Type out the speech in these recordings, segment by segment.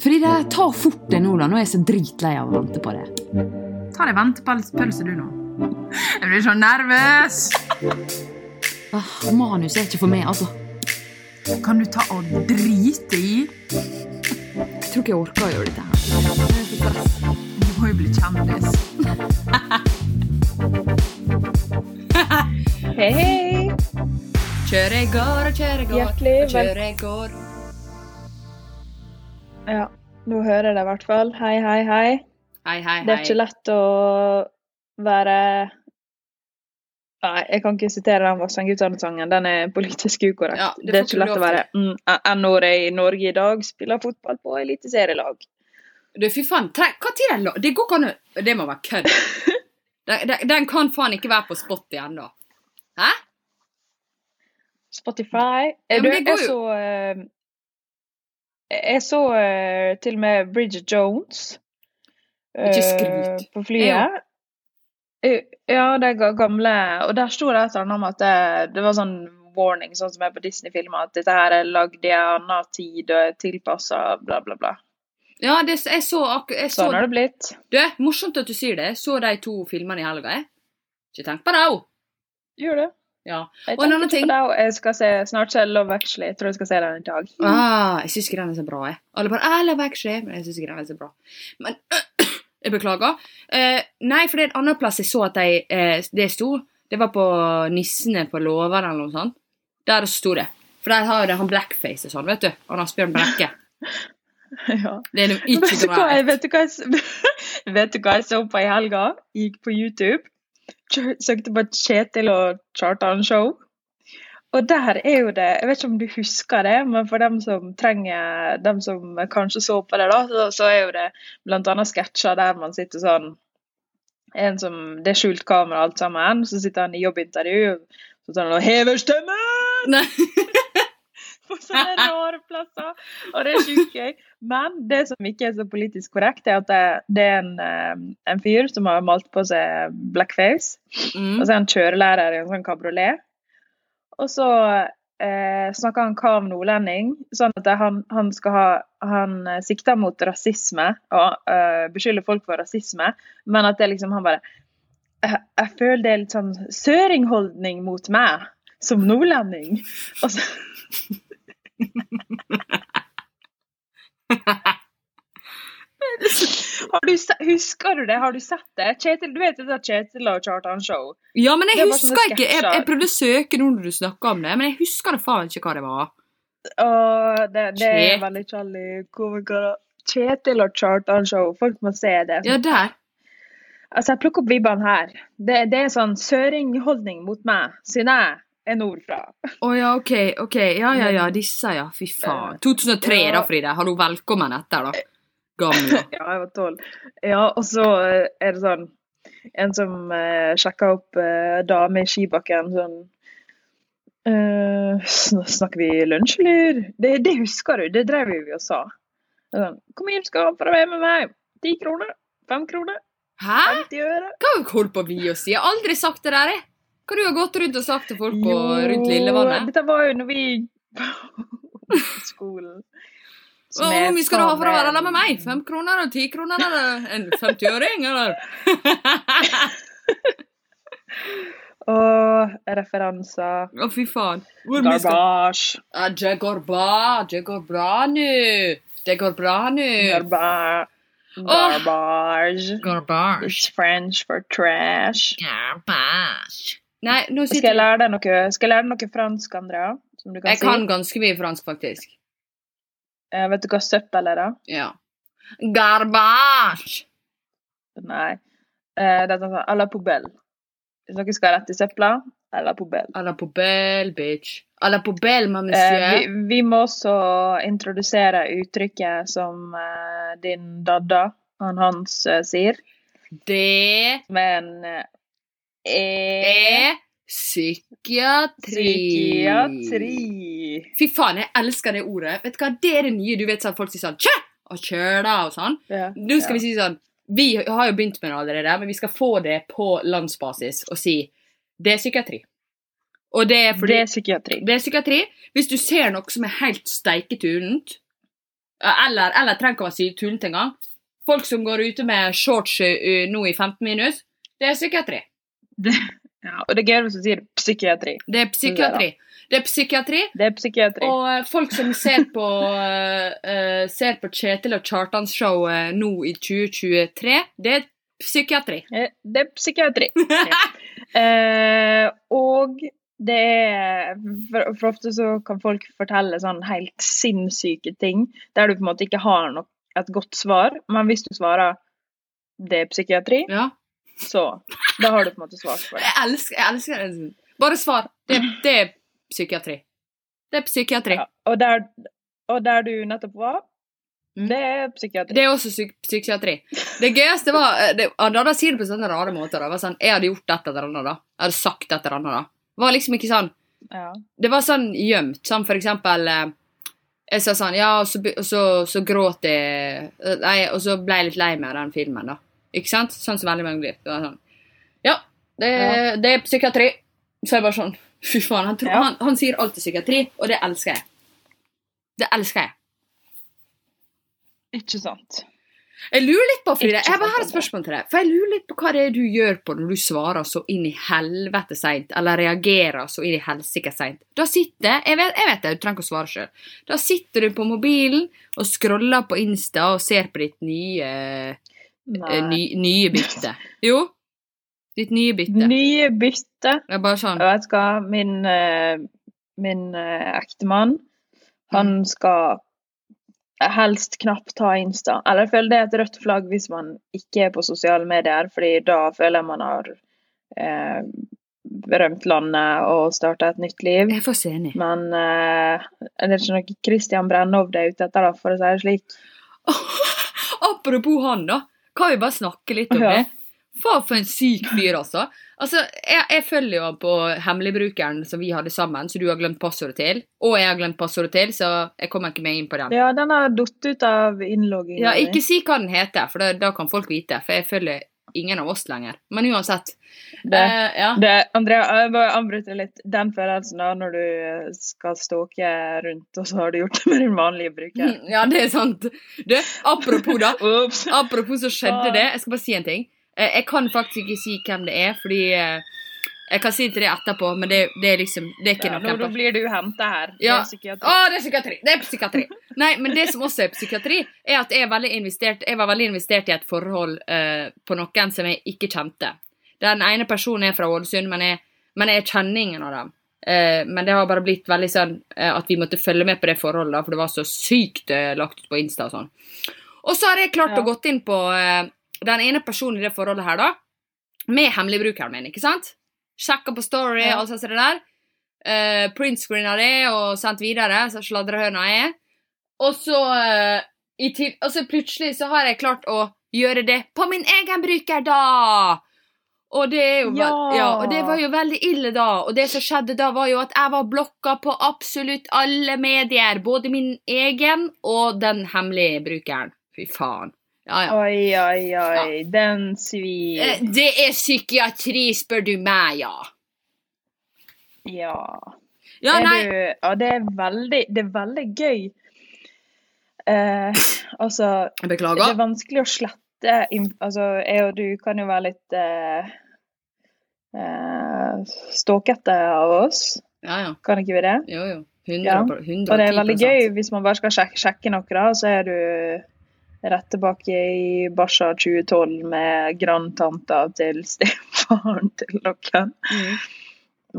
Frida, ta fort det nå, da. Nå er jeg så dritlei av å vente på det. Ta deg ventepølse, du nå. Jeg blir så nervøs. Ah, manus er ikke for meg, altså. Kan du ta og drite i? Jeg tror ikke jeg orker å gjøre dette her. Det er. Du må jo bli kjendis. Hei, hei. Kjør jeg går og kjør jeg går Hjertelig og kjør jeg går. Ja, nå hører jeg det i hvert fall. Hei, hei, hei. Hei, hei, hei. Det er ikke lett å være Nei, jeg kan ikke sitere den Vassendgutane-sangen. Den er politisk ukorrekt. Ja, det det, er ikke lett å være mm, NHR i Norge i dag spiller fotball på eliteserielag. Du, fy faen. Hva tid er det? Det går ikke an Det må være kødd. Den, den, den kan faen ikke være på spot igjen, da. Hæ? Spotify Er ja, du, det jeg så eh, Jeg så uh, til og med Bridget Jones eh, på flyet. Eh, Ja, det gamle Og der sto det et eller annet om at det, det var sånn warning, sånn som er på Disney-filmer, at dette her er lagd i en annen tid og tilpassa bla, bla, bla. Ja, det, jeg så akkurat så, Sånn har det blitt. Du, morsomt at du sier det. Jeg så de to filmene i helga, jeg. Ikke tenk på det òg. Gjør det. Ja. Jeg Og en annen ting- jeg skal se, snart se Love Actually. Jeg tror jeg skal se den i dag. Ah, jeg syns ikke den er så bra, jeg. Alle bare «Ah, Love Actually, men jeg syns ikke den er så bra. Men jeg beklager. Eh, nei, for det er en annen plass jeg så at de, eh, det sto. Det var på Nissene på låven eller noe sånt. Der sto det. For der har jo det han blackface og sånn, vet du. Han Asbjørn Brekke. Ja. Det er nå ikke Vet greit. vet, jeg, vet du hva jeg så på i helga? Gikk på YouTube. Søkte på Kjetil og Chartan-show. Og der er jo det Jeg vet ikke om du husker det, men for dem som trenger Dem som kanskje så på det, da, så, så er jo det annet sketsjer der man sitter sånn en som, Det er skjult kamera alt sammen, så sitter han i jobbintervju så tar han og hever stemmen! På sånne rare plasser. Og det er sjukt gøy. Men det som ikke er så politisk korrekt, er at det, det er en, eh, en fyr som har malt på seg blackface. Mm. Og så er han kjørelærer i en sånn kabriolet. Og så eh, snakker han kav nordlending, sånn at han, han skal ha Han sikter mot rasisme og uh, beskylder folk for rasisme, men at det liksom Han bare jeg, jeg føler det er litt sånn søringholdning mot meg som nordlending. Og så du, husker du det? Har du sett det? Kjetil, du vet det Kjetil og Kjartan Show? Ja, men jeg er husker ikke. Jeg, jeg prøvde å søke nå når du snakka om det, men jeg husker det faen ikke hva det var. Og det, det er veldig kjærlig komikere. Kjetil og Kjartan Show. Folk må se det. Ja, der. Altså, jeg plukker opp vibbene her. Det, det er sånn søringholdning mot meg, siden jeg er nordfra. Å ja, OK. ok, Ja, ja, ja. Disse, ja. Fy faen. 2003, Ja. da, Fride. Hallo, velkommen etter, da. Gamle. Ja, jeg var tolv. Ja, og så eh, er det sånn En som uh, sjekka opp uh, dame i skibakken sånn eh, sn- Snakker vi lunsj, eller? Det, det husker du, det drev vi og sa. Sånn, Kom igjen, skal du ha for å være med meg? Ti kroner? Fem kroner? Hæ? 50 øre? Hva holder på vi å si? Jeg har aldri sagt det der, jeg. Hva du har gått rundt og sagt til folk på, rundt Lillevannet? dette var jo når vi på skolen. Hvor mye skal du ha for å være der med meg? Fem kroner eller ti kroner eller en 50-øring, eller? Og referanser. Å, fy faen. Hvor Garbage. Ja, Det går bra. Det går bra nå. Det går bra nå. Garbage. Garbage. Garbage. It's French for trash. Garbage. Nei, Skal jeg lære deg noe, skal jeg lære deg noe fransk, Andrea? Som du kan Jeg si? kan ganske mye fransk, faktisk. Eh, vet du hva søppel er, da? Ja. Garbage. Nei. Eh, det er sånn à la poubelle. Hvis dere skal rett i søpla, à la poubelle. À la poubelle, bitch. À la poubelle, ma Eh, monsieur. vi, vi må også introdusere uttrykket som eh, din dadda, han Hans, eh, sier. Det Men eh, er er psykiatri. psykiatri. Fy faen, jeg elsker det ordet. Vet du hva, Det er det nye. Du vet sånn folk sier sånn Tjø! Og kjøla og sånn. Ja, Nå skal ja. vi si sånn Vi har jo begynt med det allerede, men vi skal få det på landsbasis og si det er psykiatri. Og det er fordi Det er psykiatri. Det er psykiatri. Hvis du ser noe som er helt steiketullent, eller, eller trenger ikke å være tullent engang Folk som går ute med shorts nå i 15 minus, det er psykiatri. Ja, og det er gøy hvis du sier psykiatri. Det er psykiatri. Det er psykiatri. Det er psykiatri. Og eh, folk som ser på, uh, ser på Kjetil og Kjartans show eh, nå i 2023, det er psykiatri. Det er psykiatri. Ja. Eh, og det er for, for ofte så kan folk fortelle sånn helt sinnssyke ting der du på en måte ikke har nok, et godt svar, men hvis du svarer det er psykiatri, Ja. Så da har du på en måte svart for det. Jeg elsker, jeg elsker det. Bare svar. Det, det er psykiatri. Det er psykiatri. Ja. Og, der, og der du nettopp var, Mm. det er psykiatri. Det er også psyk psykiatri. Det gøyeste var det, Da sier det på sånne rare måter. Da. Var sånn, jeg hadde gjort et eller annet, da. Jeg hadde sagt et eller annet, da. Det var liksom ikke sånn Ja. Det var sånn gjemt. Sånn for eksempel eh, Jeg sa sånn Ja, og så, så, så gråt jeg eh, Nei, og så ble jeg litt lei meg av den filmen, da. Ikke sant? Sånn som veldig mange blir. Det var sånn Ja, det, det er psykiatri. Så jeg bare sånn Fy faen. Han, tror, Ja. han, han sier alltid psykiatri, og det elsker jeg. Det elsker jeg. Ikke sant. Jeg lurer litt på, Frida, jeg bare har et spørsmål til deg. For jeg lurer litt på hva det er du gjør på når du svarer så inn i helvete seint, eller reagerer så inn i helsike seint. Da sitter Jeg vet, jeg vet det, du trenger ikke å svare sjøl. Da sitter du på mobilen og scroller på Insta og ser på ditt nye ny, nye bytte. Jo. Ditt nye bytte. Nye bytte. Det er bare sånn Jeg vet hva, min, eh, min eh, ektemann, han Mm. skal helst knapt ta Insta. Eller jeg føler det er et rødt flagg hvis man ikke er på sosiale medier, fordi da føler jeg man har eh, rømt landet og starta et nytt liv. Jeg får se enig. Men eh, er ikke noe Christian Brennhovd er ute etter, da, for å si det slik? Apropos han, da. Kan vi bare snakke litt om det? Faen for en syk fyr, altså. Altså, jeg, jeg følger jo på hemmeligbrukeren som vi hadde sammen, så du har glemt passordet til. Og jeg har glemt passordet til, så jeg kommer ikke meg inn på den. Ja, den har datt ut av innloggingen. Ja, Ikke si hva den heter, for da, da kan folk vite. For jeg følger ingen av oss lenger. Men uansett. Det, eh, ja. det, Andrea, jeg bare avbryter litt. Den følelsen da når du skal stalke rundt, og så har du gjort det med din vanlige bruker. ja, det er sant. Du, apropos da. Apropos så skjedde det. Jeg skal bare si en ting. Eh, Jeg kan faktisk ikke si hvem det er, fordi eh, Jeg kan si til deg etterpå, men det, det er liksom Det er ikke Ja, noe nå, blir du henta her. Det er Ja. Å, det er psykiatri! Det er psykiatri. Nei, men det som også er psykiatri, er at jeg, jeg var veldig investert i et forhold uh, på noen som jeg ikke kjente. Den ene personen er fra Ålesund, men jeg, men jeg kjenner ingen av dem. Uh, men det har bare blitt veldig sånn uh, at vi måtte følge med på det forholdet, for det var så sykt lagt ut på Insta og sånn. Og så har jeg klart Ja. å gått inn på den ene personen i det forholdet her, da. Med hemmeligbrukeren min, ikke sant? Sjekka på Story og som det der. Uh, Printscreena det og sendt videre, så sladrehøna er. Og så, uh, i til, og så plutselig så har jeg klart å gjøre det på min egen bruker, da! Og det, Ja. ja, og det var jo veldig ille, da. Og det som skjedde da, var jo at jeg var blokka på absolutt alle medier. Både min egen og den hemmelige brukeren. Fy faen. Ja, ja. Oi, oi, oi. Den svir. Eh, Det er psykiatri, spør du meg, ja. Ja. Ja. Du, ja, det er veldig, det er veldig gøy. Eh, altså, Beklager. det er vanskelig å slette Altså, jeg og du kan jo være litt eh, eh, stalkete av oss. Ja, ja. Kan ikke vi det? Jo, jo. 100, Ja, pro- 110 Og det er veldig gøy hvis man bare skal sjekke, sjekke noe, da, så er du rett tilbake i Basha 2012 med grandtanta til stefaren til noen. Mm.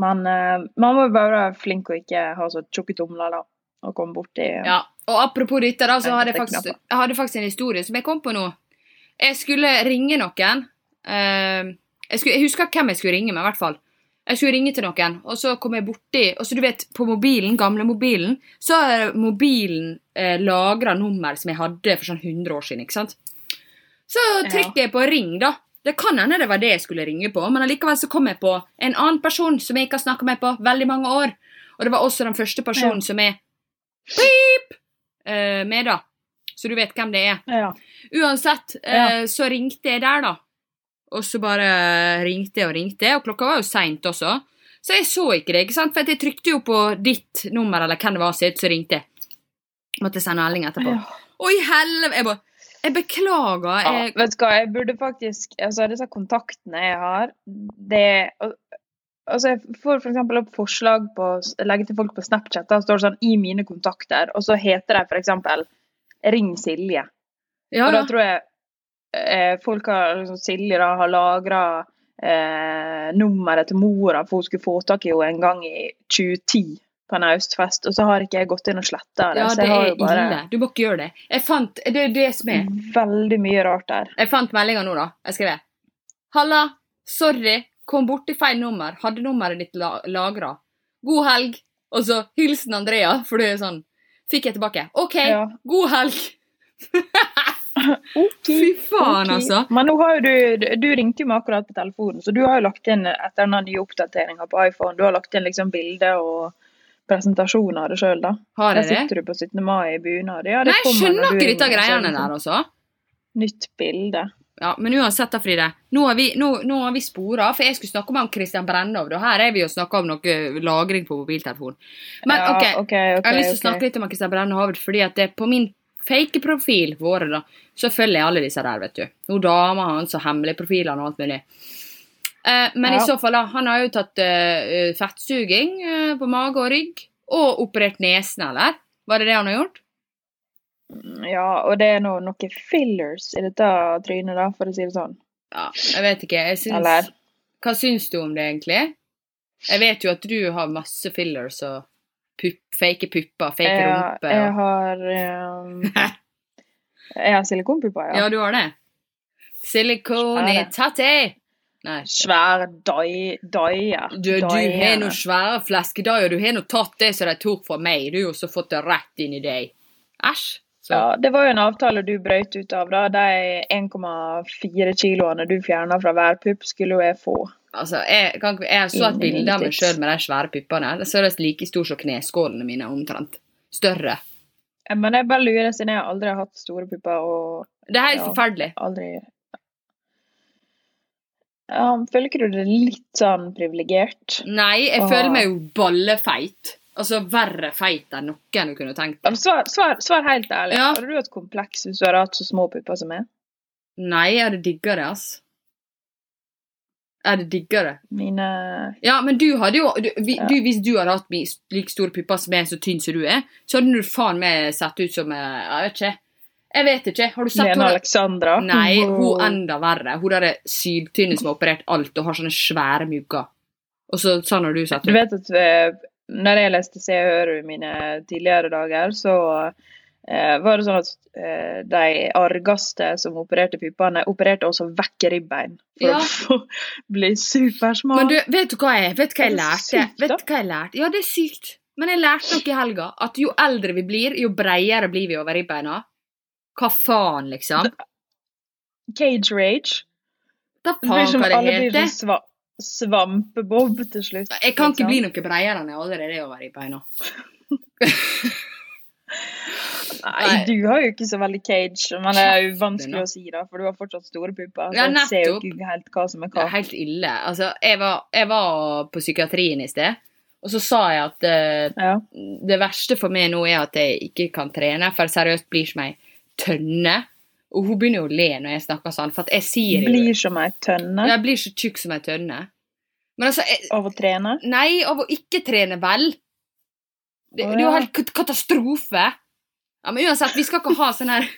Men uh, man må bare være flink og ikke ha så tjukke tomler, da. Og komme borti Ja, og apropos dette, da, så hadde jeg faktisk, jeg hadde faktisk en historie som jeg kom på nå. Jeg skulle ringe noen. Uh, jeg, skulle, jeg husker hvem jeg skulle ringe med, i hvert fall. Jeg skulle ringe til noen, og så kom jeg borti Og så du vet, på mobilen, gamle mobilen, så har mobilen eh, lagra nummer som jeg hadde for sånn 100 år siden, ikke sant? Så Ja. trykker jeg på ring, da. Det kan hende det var det jeg skulle ringe på, men allikevel så kom jeg på en annen person som jeg ikke har snakka med på veldig mange år. Og det var også den første personen Ja. som er pip eh, med, da. Så du vet hvem det er. Ja. Uansett, eh, så ringte jeg der, da. Og så bare ringte jeg og ringte, og klokka var jo seint også. Så jeg så ikke det, ikke sant? For jeg trykte jo på ditt nummer, eller hvem det var sitt, så ringte. jeg. Måtte sende melding etterpå. Ja. Å, i helvete! Jeg bare Jeg beklager. Ja, vet du hva, jeg burde faktisk Altså, disse kontaktene jeg har, det Altså, jeg får for eksempel opp forslag på å legge til folk på Snapchat. Da står det sånn 'i mine kontakter', og så heter de for eksempel 'ring Silje'. ja, Og da tror jeg folk har liksom, Silje da har lagra eh, nummeret til mora, for hun skulle få tak i henne en gang i 2010 på en Austfest, og så har ikke jeg gått inn og sletta det. ja, så det er bare ille. Du må ikke gjøre det. Jeg fant Det er det som er. veldig mye rart der. Jeg fant meldinga nå, da. Jeg skrev Halla. Sorry. Kom borti feil nummer. Hadde nummeret ditt la lagra. God helg. Og så hilsen Andrea, for det er sånn Fikk jeg tilbake. OK, Ja. god helg. Ok, Fy faen, okay. altså. Men nå har jo du, du ringte jo meg akkurat på telefonen, så du har jo lagt inn etter den nye oppdateringa på iPhone, du har lagt inn liksom bilde og presentasjon av det sjøl, da. Har jeg det? sitter du på 17. mai i bunad. Ja, Nei, jeg skjønner ikke disse greiene der, altså. Nytt bilde. Ja, Men uansett, da, Fride. Nå har vi, nå, nå har vi spora, for jeg skulle snakke om Christian Brennov. Og her er vi og snakker om noe lagring på mobiltelefon. Men ja, OK, okay, ok, jeg har lyst til å snakke litt om Christian Brennov, fordi at det på min fake profil våre, da, så følger jeg alle disse der, vet du. Hun dama hans og hemmelige profilene og alt mulig. Eh, men i så fall, da. Han har jo tatt eh, fettsuging eh, på mage og rygg. Og operert nesen, eller? Var det det han har gjort? Ja, og det er noe, noe fillers i dette trynet, da, for å si det sånn. Ja, jeg vet ikke. Jeg syns? Hva syns du om det, egentlig? Jeg vet jo at du har masse fillers og pupp, fake pupper, fake Jeg, rumpe. jeg har um, Jeg har silikonpupper, Ja, ja. du har det? Silikon Svære. tatti! Nei. Svære døyer. Du, du har noen svære fleskedeier, du har nå tatt det som de tok fra meg, du, har også fått det rett inn i deg. Æsj. Så- Ja, det var jo en avtale du brøt ut av, da. De 1,4 kiloene du fjerna fra hver pupp, skulle jo jeg få. Altså, jeg, kan, jeg så et bilde av meg sjøl med de svære puppene. Det ser ut like stor som kneskålene mine, omtrent. Større. Men jeg bare lurer, siden jeg aldri har hatt store pupper og Det er helt Ja. forferdelig. aldri ja, Føler ikke du det litt sånn privilegert? Nei, jeg Åh. føler meg jo ballefeit. Altså verre feit enn noen du kunne tenkt deg. Svar, svar, svar helt ærlig. Ja. Hadde du hatt kompleks hvis du hadde hatt så små pupper som meg? Nei, jeg hadde digga det, ass. Jeg det diggere? Mine Ja, men du hadde jo du, vi, Ja. du, Hvis du hadde hatt like store pupper som meg, så tynn som du er, så hadde du faen meg sett ut som eh, Jeg vet ikke. Jeg vet ikke. Har du sett Lena? Alexandra? Nei, hun enda verre. Hun derre syltynne som har operert alt og har sånne svære mugger. Og så sånn har du sett Du vet at eh, når jeg leste Se og Hør mine tidligere dager, så var det sånn at eh, de argeste som opererte puppene, opererte også vekk ribbein for Ja. å få bli supersmal. Men du, vet du hva jeg, vet hva jeg lærte? sykt, vet du hva jeg lærte? Ja, det er sykt. Men jeg lærte noe i helga. At jo eldre vi blir, jo bredere blir vi over ribbeina. Hva faen, liksom? Cage rage. Da Det blir faen som alle blir sånn sva svampebob til slutt. Jeg kan ikke liksom. bli noe bredere enn jeg allerede er over ribbeina. Nei, du har jo ikke så veldig cage, men det er jo vanskelig å si, da, for du har fortsatt store pupper. Så Ja, jeg ser jo ikke helt hva som er Det hva. er helt ille. Altså, jeg var, jeg var på psykiatrien i sted, og så sa jeg at uh, Ja. det verste for meg nå er at jeg ikke kan trene, for seriøst blir som ei tønne. Og hun begynner jo å le når jeg snakker sånn, for jeg sier jo Blir som ei tønne Jeg blir så tjukk som ei tønne. Men altså jeg, av å trene. Nei, av å ikke trene vel. Det, Å, det er jo helt katastrofe. Ja, men uansett, vi skal ikke ha sånn her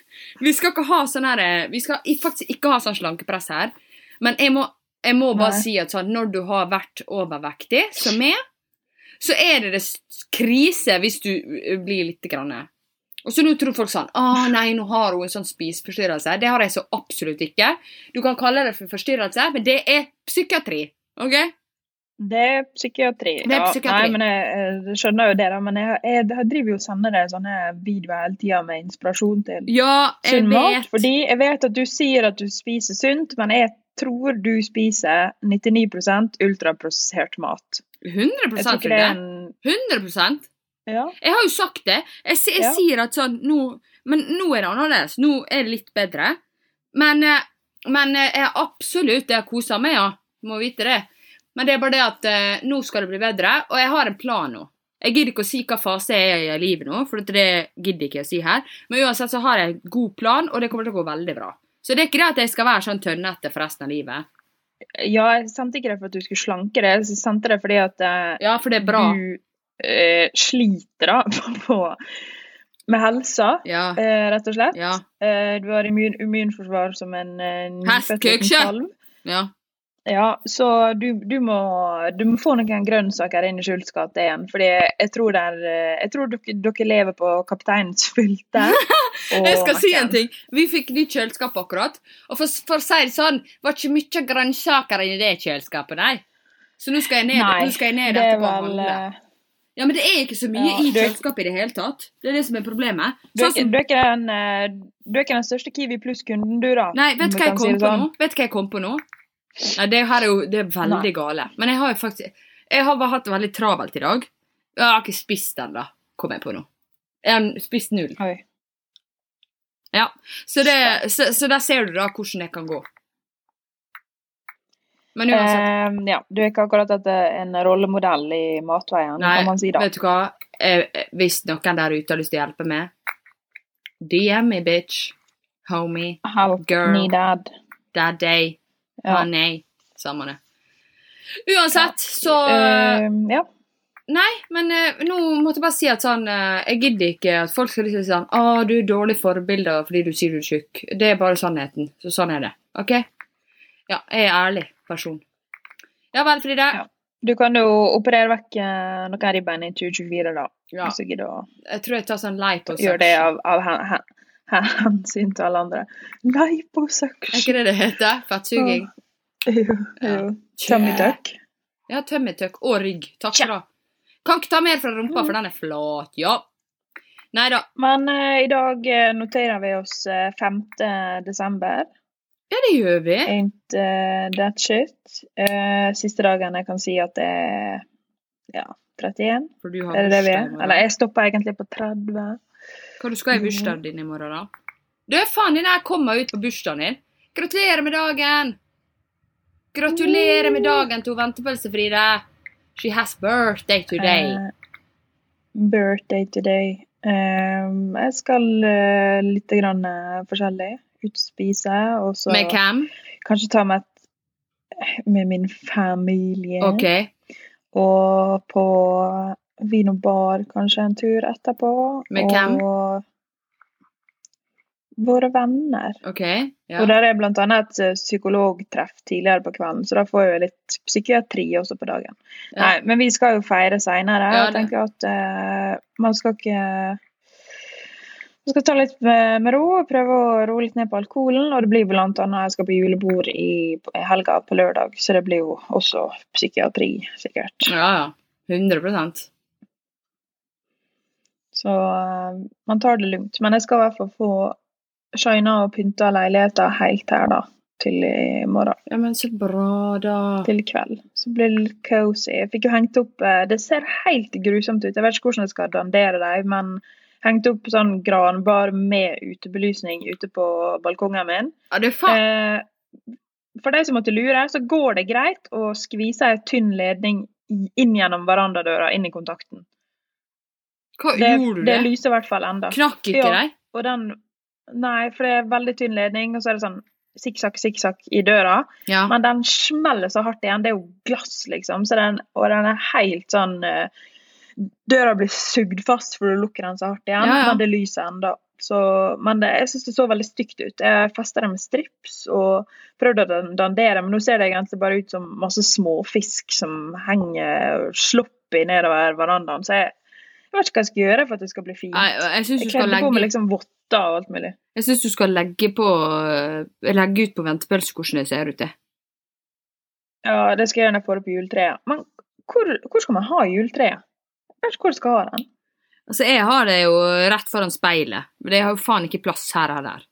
Vi skal ikke ha sånn her Vi skal faktisk ikke ha sånn slankepress her. Men jeg må, jeg må bare Nei. si at sånn, når du har vært overvektig, som meg, så er det det krise hvis du uh, blir litt grann Og så nå tror folk sånn Å nei, nå har hun en sånn spiseforstyrrelse. Det har jeg så absolutt ikke. Du kan kalle det for forstyrrelse, men det er psykiatri. OK? Det er psykiatri. Det er ja. Nei, men jeg, jeg skjønner jo det, da. Men jeg, jeg, jeg driver jo og sender deg sånne videoer hele tida med inspirasjon til Ja, jeg sunn mat. Fordi jeg vet at du sier at du spiser sunt, men jeg tror du spiser 99% ultraprosessert mat. 100 Jeg tror det en 100% Ja. Jeg har jo sagt det. Jeg, jeg sier at sånn nå, Men nå er det annerledes. Nå er det litt bedre. Men, eh, men eh, jeg absolutt Jeg har kosa meg, ja. Må vite det. Men det er bare det at eh, nå skal det bli bedre, og jeg har en plan nå. Jeg gidder ikke å si hva fase jeg er i livet nå, for det gidder ikke jeg å si her. Men uansett så har jeg en god plan, og det kommer til å gå veldig bra. Så det er ikke det at jeg skal være sånn tønnete for resten av livet. Ja, jeg sendte ikke det for at du skulle slanke det, jeg sendte det fordi at eh, Ja, for det er bra. du eh, sliter da på, med helsa, Ja. eh, rett og slett. Ja. Eh, du har immun, immunforsvar som en eh, nyfødt kalv. Ja. Ja, så du, du, må, du må få noen grønnsaker inn i Skjults gate igjen. Fordi jeg tror, er, eh, jeg tror dere, dere lever på kapteinens fylte. Jeg skal si en ting. Vi fikk nytt kjøleskap akkurat. Og for, for å si det sånn, var ikke mye grønnsaker i det kjøleskapet, nei. Så nå skal jeg ned, Nei, skal jeg ned er etterpå og handle. eh, Ja, men det er ikke så mye Ja, i er- kjøleskapet i det hele tatt. Det er det som er problemet. du, er, Sånn ikke- du, er ikke den, eh, du er ikke den største Kiwi Pluss-kunden, du, da? nei, vet du hva jeg kom si på sånn. nå? Vet hva jeg kom på nå? Nei, det her er jo det er veldig Nei. gale. Men jeg har jo faktisk Jeg har bare hatt det veldig travelt i dag. Jeg har ikke spist den, da, kom jeg på nå. Jeg har spist null. Oi. Ja, så, det, så, så der ser du da hvordan det kan gå. Men uansett Eh, ja, du er ikke akkurat eh, en rollemodell i matveien, Nei, kan man si da. vet du hva? Hvis noen der ute har lyst til å hjelpe meg, DM me, bitch. Homie. Help girl. me, dad. Daddy. Ja. Honey. Samme det. Uansett, så uh, ja. Nei, men uh, nå måtte jeg bare si at sånn uh, Jeg gidder ikke at folk skal liksom si sånn Å, du er dårlig forbilde fordi du sier du er tjukk. Det er bare sannheten. Så sånn er det. OK? Ja, jeg er ærlig person. Ja vel, Frida. Ja. Du kan jo operere vekk eh, noen ribbein i 2024, da. Ja, Hvis du gidder å jeg tror jeg tar sånn liposuction. gjøre det av, av hensyn til alle andre. Er Liposuction. ikke det det heter? Fettsuging? Jo, jo. Tummy. Ja, tømmertøkk og rygg. Takk skal du ha. Kan ikke ta mer fra rumpa, for den er flat. Ja. Nei da. Men uh, i dag eh, noterer vi oss uh, 5. desember. Ja, det gjør vi. Ain't uh, that shit. Eh, siste dagen jeg kan si at det er ja, 31. For du har Er det det vi er? Eller jeg stopper egentlig på 30. Hva du skal i bursdagen din i morgen, da? Du, faen, din her kommer ut på bursdagen din. Gratulerer med dagen! Gratulerer med dagen til Ventepølse-Fride. She has birthday today. Uh, birthday today. Um, jeg skal uh, litt grann uh, forskjellig. Utspise, og så Med hvem? kanskje ta med et med min familie. Okay. Og på vin og bar kanskje en tur etterpå. Med hvem? Og våre venner. ok. Ja. Og der er blant annet et eh, psykologtreff tidligere på kvelden, så da får jeg litt psykiatri også på dagen. Ja. Nei, men vi skal jo feire seinere. Ja, jeg tenker at uh, man skal ikke man skal ta litt med, med ro og prøve å roe litt ned på alkoholen. Og det blir annet jeg skal på julebord i, i helga på lørdag, så det blir jo også psykiatri, sikkert. Ja, ja. 100 Så eh, man tar det lugnt. Men jeg skal i hvert fall få shina og pynta leiligheta helt her, da. Til i morgen. Ja, men så bra, da. Til i kveld. Så blir det litt cozy. Jeg fikk jo hengt opp eh, Det ser helt grusomt ut. Jeg vet ikke hvordan jeg skal dandere dem, men hengt opp sånn granbar med utebelysning ute på balkongen min. Ja, det er faen Eh, for de som måtte lure, så går det greit å skvise ei tynn ledning inn gjennom verandadøra, inn i kontakten. Hva Det, gjorde du? det Det? lyser i hvert fall enda. Knakk ikke Ja. de? Den Nei, for det er veldig tynn ledning, og så er det sånn sikksakk, sikksakk i døra. Ja. Men den smeller så hardt igjen. Det er jo glass, liksom. Så den, og den er helt sånn eh, Døra blir sugd fast for du lukker den så hardt igjen, Ja, ja. men det lyser ennå. Så, men det, jeg syns det så veldig stygt ut. Jeg festa det med strips og prøvde å dandere, men nå ser det egentlig bare ut som masse småfisk som henger sloppy nedover verandaen. Så jeg, jeg vet ikke hva jeg skal gjøre for at det skal bli fint. Nei, jeg syns du Jeg skal legge... på meg liksom votter og alt mulig. Jeg synes du skal legge på eh, Legge ut på ventepølse hvordan det ser ut, det. Ja, det skal jeg gjøre når jeg får opp juletreet. Men hvor, hvor skal man ha juletreet? Jeg vet ikke hvor jeg skal ha den. Altså, jeg har det jo rett foran speilet, men jeg har jo faen ikke plass her der.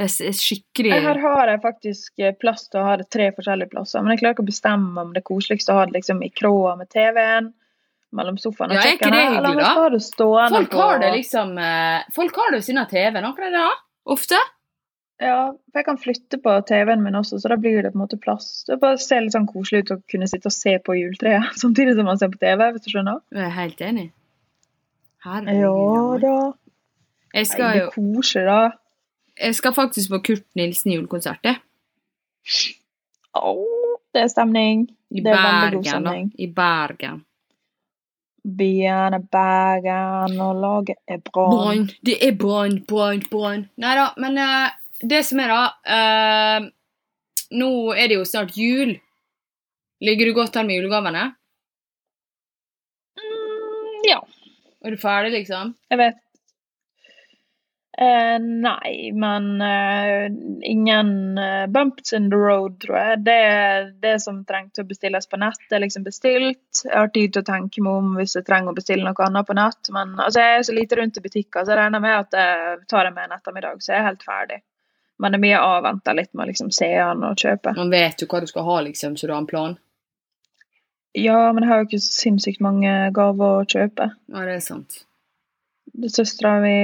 Det er skikkelig Her har jeg faktisk eh, plass til å ha det tre forskjellige plasser, men jeg klarer ikke å bestemme om det er koseligst å ha det liksom i kroa med TV-en, mellom sofaen og Ja, kjøkkenet, det hyggelig, eller om skal ha det stående Folk på har det liksom eh, Folk har det ved siden av TV-en, akkurat det? Ofte. Ja, for jeg kan flytte på TV-en min også, så da blir det på en måte plass. Det bare ser litt sånn koselig ut å kunne sitte og se på juletreet samtidig som man ser på TV, hvis du skjønner? Jeg er helt enig. Herregud. Ja da. Jeg skal jo koser da. Jeg skal faktisk på Kurt Nilsen julekonsert, jeg. Å, det er stemning. I Det er veldig god Bergen, da. I Bergen. Byen er Bergen, og laget er Brann. Brann. Det er brann, brann, brann. Nei da, men uh, det som er, da uh, Nå er det jo snart jul. Ligger du godt an med julegavene? Mm, ja, Er du ferdig, liksom? jeg vet. Eh, nei, men eh, ingen eh, bumps in the road, tror jeg. Det, det som trengte å bestilles på nett, er liksom bestilt. Jeg har tid til å tenke meg om hvis jeg trenger å bestille noe annet på nett. Men altså, jeg er så lite rundt i butikker, så jeg regner med at jeg tar det med en ettermiddag, så jeg er helt ferdig. Men det er mye avventa litt med å liksom se an og kjøpe. Man vet jo hva du skal ha, liksom, så du har en plan. Ja, men jeg har jo ikke sinnssykt mange gaver å kjøpe. Ja, det er sant. Søstera mi,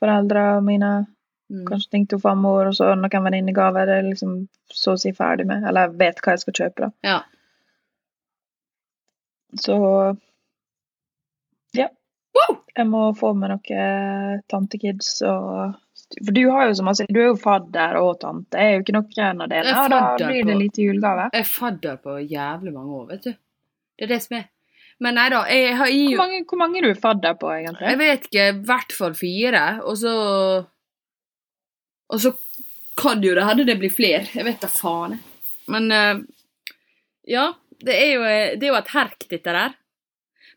foreldra mine, Mm. kanskje ting til farmor, og så noen venninnegaver. Det er liksom så å si ferdig med. Eller jeg vet hva jeg skal kjøpe, da. Ja. Så ja. Jeg må få med noen tantekids og For du har jo så masse Du er jo fadder og tante. Jeg er jo ikke noen av delene. da blir det lite julegave. Jeg er fadder på jævlig mange år, vet du. Det er det som er. Men nei da, jeg har Hvor jo mange, hvor mange er du fadder på, egentlig? Jeg vet ikke, i hvert fall fire, og så Og så kan jo det hende det blir flere. Jeg vet da faen. Men eh, ja, det er, jo, det er jo et herk, dette der.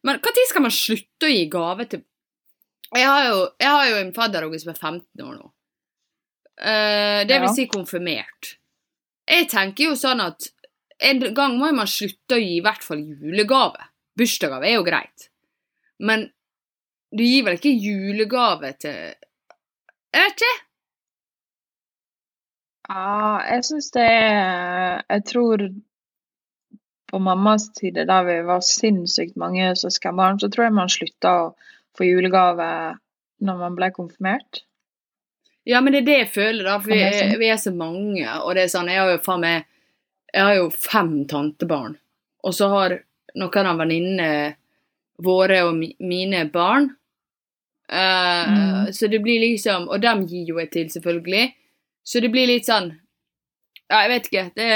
Men når skal man slutte å gi gave til Jeg har jo, jeg har jo en fadderunge som er 15 år nå. Uh, det vil si konfirmert. Jeg tenker jo sånn at en gang må man slutte å gi i hvert fall julegave. Bursdagsgave er jo greit. Men du gir vel ikke julegave til Jeg vet ikke. Ja, jeg syns det er Jeg tror på mammas tider, da vi var sinnssykt mange søskenbarn, så tror jeg man slutta å få julegave når man ble konfirmert. Ja, men det er det jeg føler, da. For vi, er, vi er så mange, og det er sånn Jeg har jo faen meg Jeg har jo fem tantebarn. Og så har noen av venninnene våre og mi, mine barn. Uh, Mm. Så det blir liksom Og dem gir jo jeg til, selvfølgelig. Så det blir litt sånn Ja, jeg vet ikke. Det,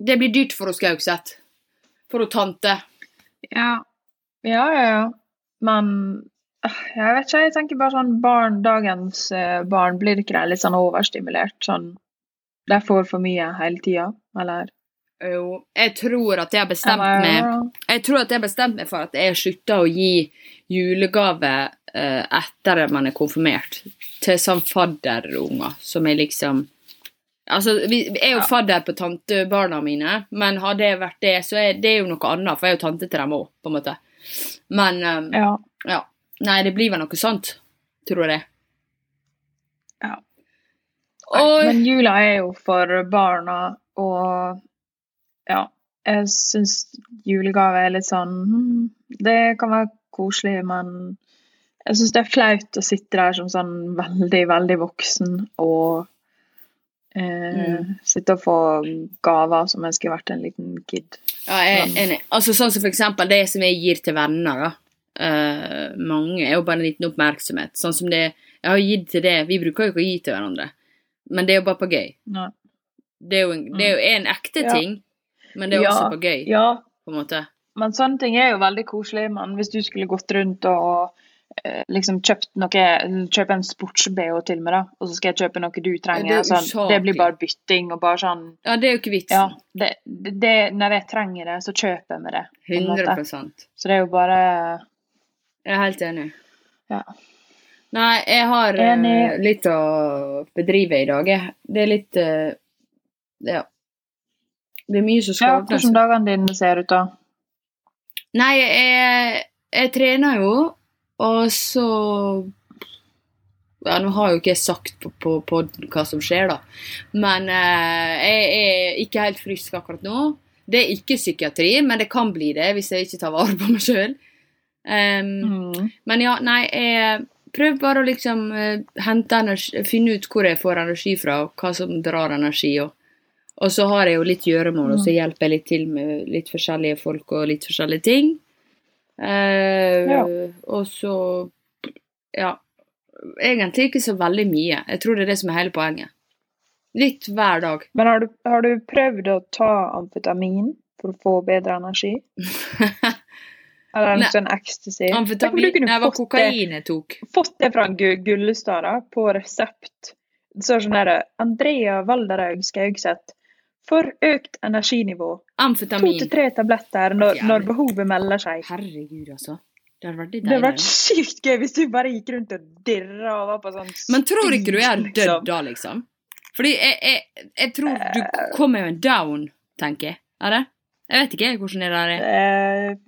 det blir dyrt for oss Gauseth. For hun tante. Ja. Ja, ja, ja. Men øh, jeg vet ikke, jeg tenker bare sånn barn, dagens eh, barn, blir ikke de litt sånn overstimulert? Sånn De får for mye hele tida, eller? Jo, jeg tror at jeg har bestemt meg? Jeg tror at jeg har bestemt meg for at jeg slutter å gi julegave eh, etter at man er konfirmert, til sånn fadderunger, som er liksom Altså, vi, er jo fadder på tantebarna mine, men hadde jeg vært det, så er det jo noe annet, for jeg er jo tante til dem òg, på en måte. Men um, Ja. ja. Nei, det blir vel noe sånt, tror jeg. Ja. Og Men jula er jo for barna, og ja, jeg syns julegave er litt sånn hm, Det kan være koselig, men jeg syns det er flaut å sitte der som sånn veldig, veldig voksen og eh, sitte og få gaver som jeg skulle vært en liten kid. Ja, jeg er enig. Altså Sånn som for eksempel det som jeg gir til venner, da. Uh, mange er jo bare en liten oppmerksomhet. Sånn som det Jeg har gitt til det Vi bruker jo ikke å gi til hverandre, men det er jo bare på gøy. Det er jo en, det er jo en ekte Ja. Men det er Ja, også på gøy, Ja, på en måte. Men sånne ting er jo veldig koselig. Men hvis du skulle gått rundt og eh, liksom kjøpt noe Kjøpe en sports-BH til meg, da, og så skal jeg kjøpe noe du trenger. Det sånn, det blir bare bytting og bare sånn Ja, det er jo ikke vitsen. Ja. Det, det, når jeg trenger det, så kjøper jeg meg det. på en 100 Så det er jo bare Jeg er helt enig. Ja. Nei, jeg har eh, Enig. litt å bedrive i dag. jeg. Det er litt uh, Ja. Det er mye som Ja, skal ordnes. hvordan dagene dine ser ut, da? Nei, jeg, jeg trener jo, og så ja, Nå har jo ikke jeg sagt på, på, på hva som skjer, da. Men eh, jeg er ikke helt frisk akkurat nå. Det er ikke psykiatri, men det kan bli det hvis jeg ikke tar vare på meg sjøl. Mm. Men ja, nei, jeg prøv bare å liksom eh, hente energi, finne ut hvor jeg får energi fra, og hva som drar energi. Og, og så har jeg jo litt gjøremål, og så hjelper jeg litt til med litt forskjellige folk og litt forskjellige ting. Eh, Ja. Og så Ja. Egentlig ikke så veldig mye. Jeg tror det er det som er hele poenget. Litt hver dag. Men har du, har du prøvd å ta amfetamin for å få bedre energi? Eller en sånn ecstasy? Amfetamin Nei, det var kokain jeg tok. fått det fra Gullestad på resept. Så sånn derre Andrea Valderhaug Skaugseth. For økt energinivå. Amfetamin. To til tre tabletter når, når behovet melder seg. Herregud, altså. Det hadde vært Det hadde vært sykt gøy hvis du bare gikk rundt og dirra og var på sånn Men tror ikke du jeg har dødd da, liksom? Fordi jeg, jeg, jeg tror du kommer jo en down, tenker jeg. Er det? Jeg vet ikke hvordan det der er. Eh,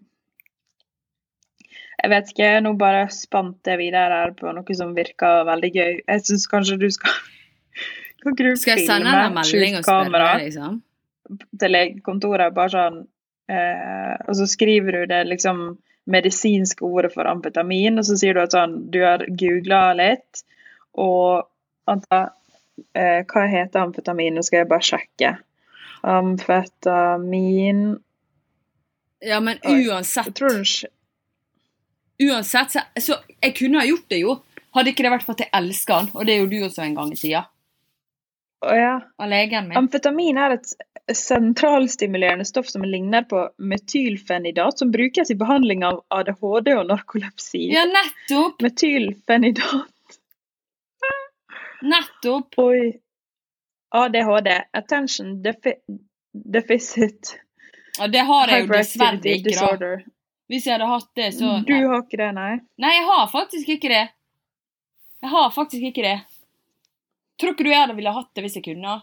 Jeg vet ikke, nå bare spant jeg videre her på noe som virker veldig gøy. Jeg syns kanskje du skal Skal jeg sende deg en melding og spørre, liksom? til legekontoret, bare sånn eh, Og så skriver du det liksom medisinske ordet for amfetamin, og så sier du at sånn Du har googla litt, og anta eh, Hva heter amfetamin? Nå skal jeg bare sjekke. Amfetamin Ja, men uansett Jeg tror Uansett, så, så jeg kunne ha gjort det, jo. Hadde ikke det vært for at jeg elsker han, og det er jo du også en gang i tida. Ja. Av legen min. Amfetamin er et sentralstimulerende stoff som ligner på metylfenidat, som brukes i behandling av ADHD og narkolepsi. Ja, nettopp! Metylfenidat Nettopp! Oi. ADHD. Attention defi deficit Ja, det har jeg jo dessverre ikke, da. Hvis jeg hadde hatt det, så Du har ikke det, nei? Nei, jeg har faktisk ikke det. Jeg har faktisk ikke det. Tror ikke du jeg hadde ville hatt det hvis jeg kunne?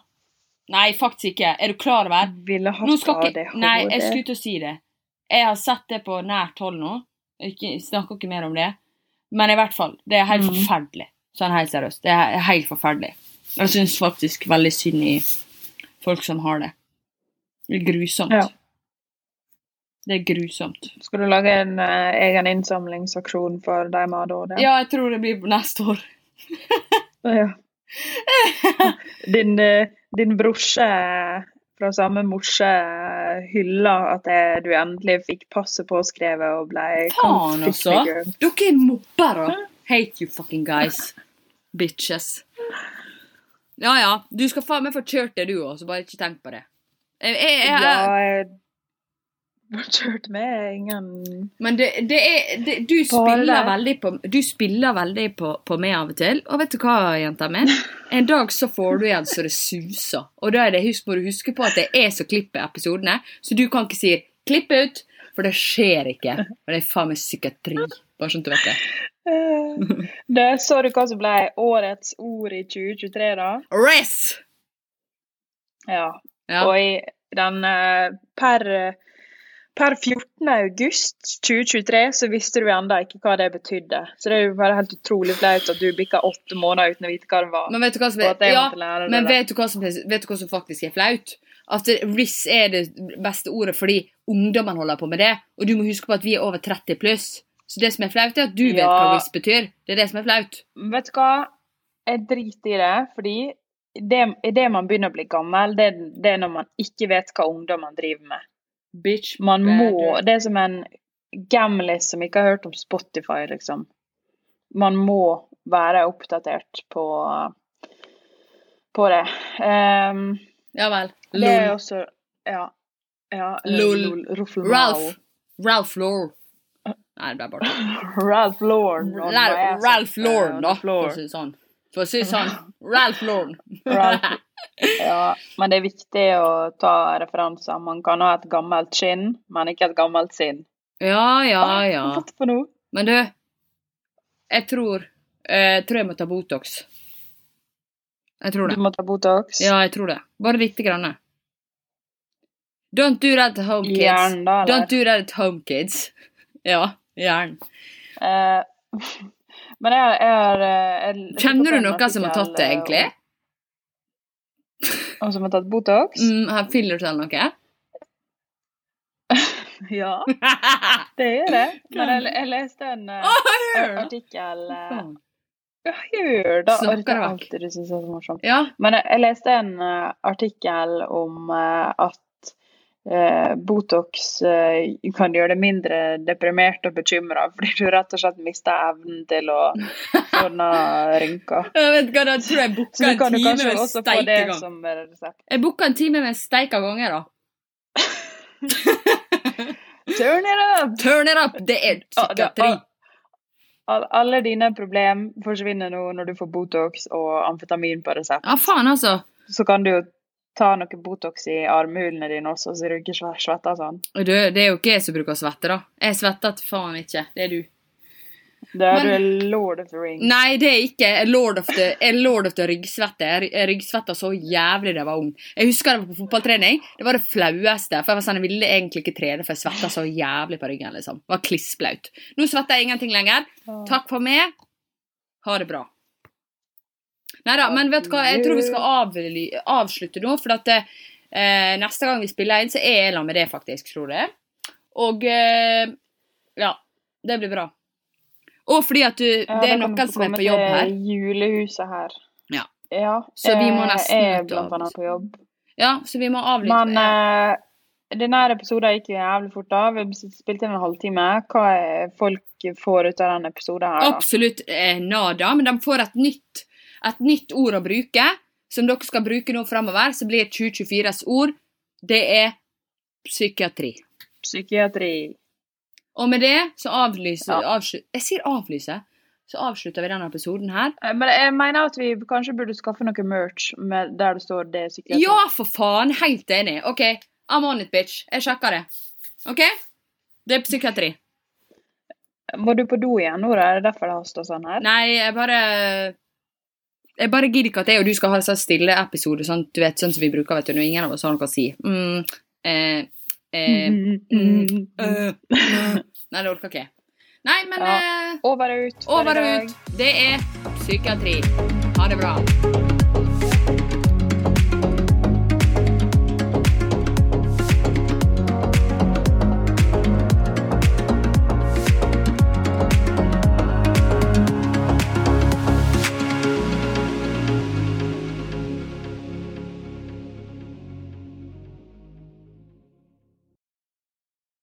Nei, faktisk ikke. Er du klar over? Ville hatt ikke ADHD. Nei, jeg skulle til å si det. Jeg har sett det på nært hold nå. Jeg snakker ikke mer om det. Men i hvert fall, det er helt mm. forferdelig. Sånn helt seriøst. Det er helt forferdelig. Jeg syns faktisk veldig synd i folk som har det. Det er grusomt. Ja. Det er grusomt. Skal du lage en uh, egen innsamlingsaksjon for de med ADHD? Ja, jeg tror det blir neste år. Ja. Din, eh, din brorse fra samme morse hylla at det, du endelig fikk passet påskrevet og ble Faen, altså. Dere er mobbere. Hate you fucking guys. Bitches. Ja ja, du skal faen meg få kjørt det, du òg, så bare ikke tenk på det. Jeg, jeg, jeg, Ja, jeg kjørt med ingen Men det, det er det, Du spiller veldig på Du spiller veldig på, på meg av og til. Og vet du hva, jenta mi? En dag så får du igjen så det suser. Og da det, husk, må du huske på at det er så klipper episodene, så du kan ikke si 'klipp ut', for det skjer ikke. Og det er faen meg psykiatri. Bare sånn du vet det. Eh, det, Så du hva som ble årets ord i 2023, da? Res! Ja. Ja. Og i den eh, per, per 14. august 2023 så visste du ennå ikke hva det betydde. Så det er jo bare helt utrolig flaut at du bikka åtte måneder uten å vite hva det var. Men vet du hva som ja, men vet du hva som, vet du hva som faktisk er flaut? At RIS er det beste ordet fordi ungdommen holder på med det. Og du må huske på at vi er over 30 pluss. Så det som er flaut, er at du vet hva RIS betyr. Det er det som er flaut. Vet du hva? Jeg driter i det, fordi det, det man begynner å bli gammel, det, det er når man ikke vet hva ungdommen driver med. Bitch. Man må. Det er som en gamlis som ikke har hørt om Spotify, liksom. Man må være oppdatert på, på det. Um, Ja vel. det er Lol. også Ja. ja Lol. lol, Ralph. Ralph Laur. Nei, det ble bare Ralph Lauren. Ralph, Lauren, da. For å si det sånn. For å si det sånn. Ralph Lauren. Ja, men det er viktig å ta referanser. Man kan ha et gammelt skinn, men ikke et gammelt sinn. Ja, ja, ja. Men du, jeg tror Jeg tror jeg må ta Botox. Jeg tror Du må ta Botox? Ja, jeg tror det. Bare lite grann. Don't do that at home, kids. Jern, da, eller? Don't do that at home, kids. Ja, jern. Uh, men jeg, jeg har eh, jeg- Kjenner du noen som har tatt det, egentlig? Og som har tatt Botox? Mm, har fillers eller noe? Ja, det gjør det. Men jeg, jeg leste en det. artikkel uh, Ja, gjør det. Snakker det er det alltid du synes er så morsomt. Ja. Men jeg, jeg leste en uh, artikkel om uh, at Botox eh, kan gjøre deg mindre deprimert og bekymra, fordi du rett og slett mister evnen til å ordne rynker. Jeg vet hva, da tror jeg booka en time med resept. Jeg booka en time med steika ganger, da. Turn it up! Turn it up! Det er psykiatri. Alle dine problem forsvinner nå når du får Botox og amfetamin på resept. Ja, faen, altså. Så kan du jo ta noe Botox i armhulene dine også, så du ikke sve- svetter sånn. Du, Det, er jo ikke jeg som bruker å svette, da. Jeg svetter til faen ikke. Det er du. Det er Men- du er lord of the rings. Nei, det er ikke jeg er lord of the, jeg er lord of the ryggsvette. Jeg ryggsvetta så jævlig da jeg var ung. Jeg husker det var på fotballtrening. Det var det flaueste. For jeg var sånn, jeg ville egentlig ikke trene, for jeg svetta så jævlig på ryggen. liksom. Det var klissblaut. Nå svetter jeg ingenting lenger. Takk for meg. Ha det bra. Nei da, men vet du hva, jeg tror vi skal avly, avslutte nå, for at eh, neste gang vi spiller inn, så er jeg sammen med det, faktisk, tror jeg. Og eh, ja, det blir bra. Og fordi at du, Ja, det er noen som er på jobb her. julehuset her. Ja. Ja, Så vi må eh, nesten Jeg er blant annet på jobb. Ja, så vi må avlyse. Men ja. eh, denne episoden gikk jo jævlig fort av. Vi spilte inn en halvtime. Hva er folk får ut av denne episoden her, da? Absolutt eh, nada, men de får et nytt, et nytt ord å bruke, som dere skal bruke nå framover, så blir 2024s ord, det er psykiatri. Psykiatri. Og med det så avlyser Ja. avslu- Jeg sier avlyse. Så avslutter vi denne episoden her. Eh, Men jeg mener at vi kanskje burde skaffe noe merch med, der det står 'det er psykiatri'. Ja, for faen! Helt enig. OK, I'm on it, bitch. Jeg sjekker det. OK? Det er psykiatri. Må du på do igjen nå. Er det derfor det haster sånn her? Nei, jeg bare Jeg bare gidder ikke at jeg og du skal ha sånn stille episode, sånn, du vet, sånn som vi bruker vet du, når ingen av oss har noe å si. Mm, eh, eh, Mhm, mm, mhm. øh, øh. Nei, det orker ikke jeg. Nei, men Ja. eh, Over og ut. over og ut. Det er psykiatri.